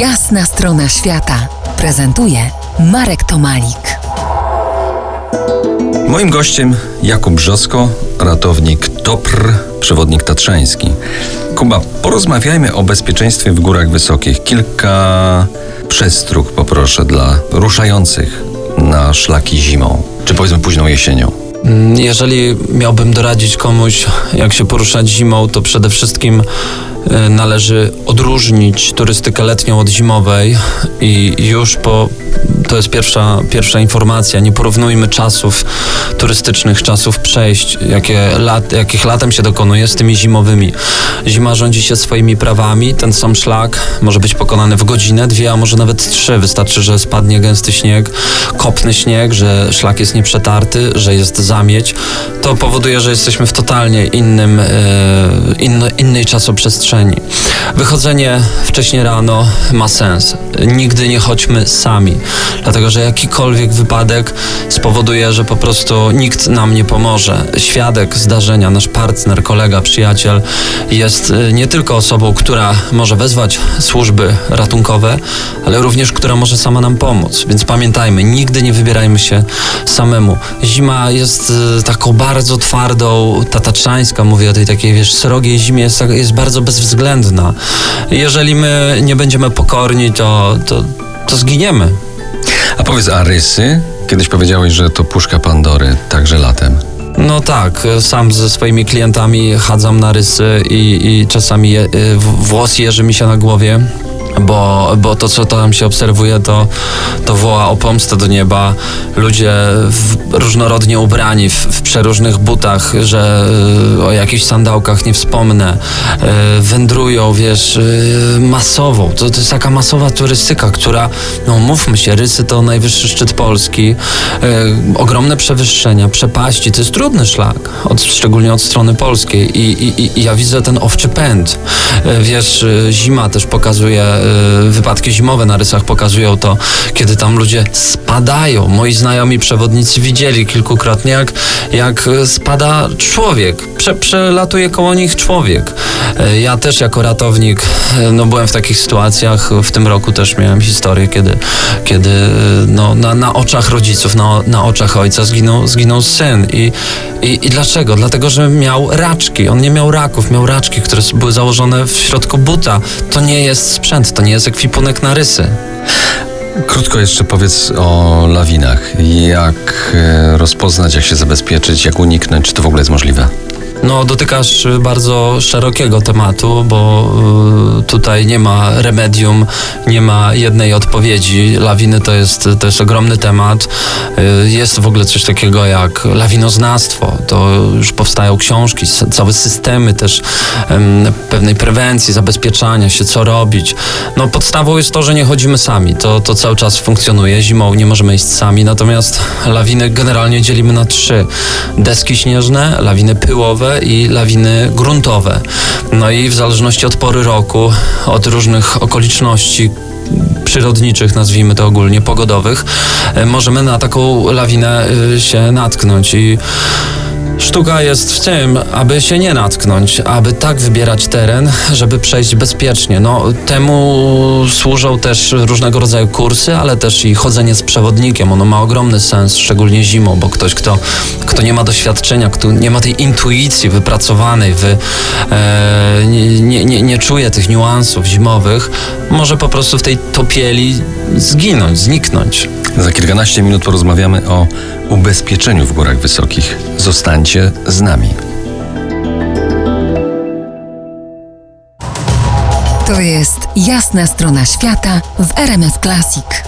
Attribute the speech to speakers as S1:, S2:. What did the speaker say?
S1: Jasna strona świata prezentuje Marek Tomalik.
S2: Moim gościem Jakub Brzosko, ratownik TOPR, przewodnik tatrzański. Kuba, porozmawiajmy o bezpieczeństwie w górach wysokich. Kilka przestróg poproszę dla ruszających na szlaki zimą, czy powiedzmy późną jesienią.
S3: Jeżeli miałbym doradzić komuś, jak się poruszać zimą, to przede wszystkim należy odróżnić turystykę letnią od zimowej i już po to jest pierwsza, pierwsza informacja. Nie porównujmy czasów turystycznych, czasów przejść, jakie lat, jakich latem się dokonuje z tymi zimowymi. Zima rządzi się swoimi prawami. Ten sam szlak może być pokonany w godzinę, dwie, a może nawet trzy. Wystarczy, że spadnie gęsty śnieg, kopny śnieg, że szlak jest nieprzetarty, że jest zamieć. To powoduje, że jesteśmy w totalnie innym, e, innej czasoprzestrzeni. Wychodzenie wcześnie rano ma sens. Nigdy nie chodźmy sami dlatego że jakikolwiek wypadek spowoduje, że po prostu nikt nam nie pomoże. Świadek zdarzenia, nasz partner, kolega, przyjaciel jest y, nie tylko osobą, która może wezwać służby ratunkowe, ale również która może sama nam pomóc. Więc pamiętajmy, nigdy nie wybierajmy się samemu. Zima jest y, taką bardzo twardą, tatrzańska, mówię o tej takiej, wiesz, srogiej zimie, jest, jest bardzo bezwzględna. Jeżeli my nie będziemy pokorni, to, to, to zginiemy.
S2: A powiedz, a rysy? Kiedyś powiedziałeś, że to puszka Pandory, także latem.
S3: No tak, sam ze swoimi klientami chadzam na rysy i, i czasami je, y, włos jeży mi się na głowie bo, bo to, co tam się obserwuje, to, to woła o pomstę do nieba. Ludzie różnorodnie ubrani, w, w, przeróżnych butach, że y, o jakichś sandałkach nie wspomnę, y, wędrują, wiesz, y, masowo. To, to jest taka masowa turystyka, która, no mówmy się, rysy to najwyższy szczyt Polski, ogromne przewyższenia, przepaści, to jest trudny szlak, od, szczególnie od strony polskiej I, i, i ja widzę ten owczy pęd. Wiesz, zima też pokazuje wypadki zimowe na rysach pokazują to, kiedy tam ludzie spadają. Moi znajomi przewodnicy widzieli kilkukrotnie, jak, jak spada człowiek. Prze, przelatuje koło nich człowiek. Y, ja też jako ratownik no, byłem w takich sytuacjach. W tym roku też miałem historię, kiedy, kiedy no, na, na oczach rodziców, na, na oczach ojca zginął, zginął syn. I, i, I dlaczego? Dlatego, że miał raczki. On nie miał raków, miał raczki, które były założone w środku buta. To nie jest sprzęt, to nie jest ekwipunek na rysy.
S2: Krótko jeszcze powiedz o lawinach. Jak e, rozpoznać, jak się zabezpieczyć, jak uniknąć, czy to w ogóle jest możliwe?
S3: No, dotykasz bardzo szerokiego tematu, bo y, tutaj nie ma remedium, nie ma jednej odpowiedzi. Lawiny to jest, to jest ogromny temat. Y, jest w ogóle coś takiego jak lawinoznawstwo. To już powstają książki, całe systemy też pewnej prewencji, zabezpieczania się, co robić. No, podstawą jest to, że nie chodzimy sami. To, to cały czas funkcjonuje. Zimą nie możemy iść sami, natomiast lawiny generalnie dzielimy na trzy. Deski śnieżne, lawiny pyłowe, i lawiny gruntowe. No i w zależności od pory roku, od różnych okoliczności, przyrodniczych, nazwijmy to ogólnie, pogodowych, e, możemy na taką lawinę e, się natknąć i Sztuka jest w tym, aby się nie natknąć, aby tak wybierać teren, żeby przejść bezpiecznie. No, temu służą też różnego rodzaju kursy, ale też i chodzenie z przewodnikiem. Ono ma ogromny sens, szczególnie zimą, bo ktoś, kto, kto nie ma doświadczenia, kto nie ma tej intuicji wypracowanej, wy, e, nie, nie, nie czuje tych niuansów zimowych, może po prostu w tej topieli zginąć, zniknąć.
S2: Za kilkanaście minut porozmawiamy o ubezpieczeniu w górach wysokich. Zostańcie z nami.
S1: To jest jasna strona świata w RMS Classic.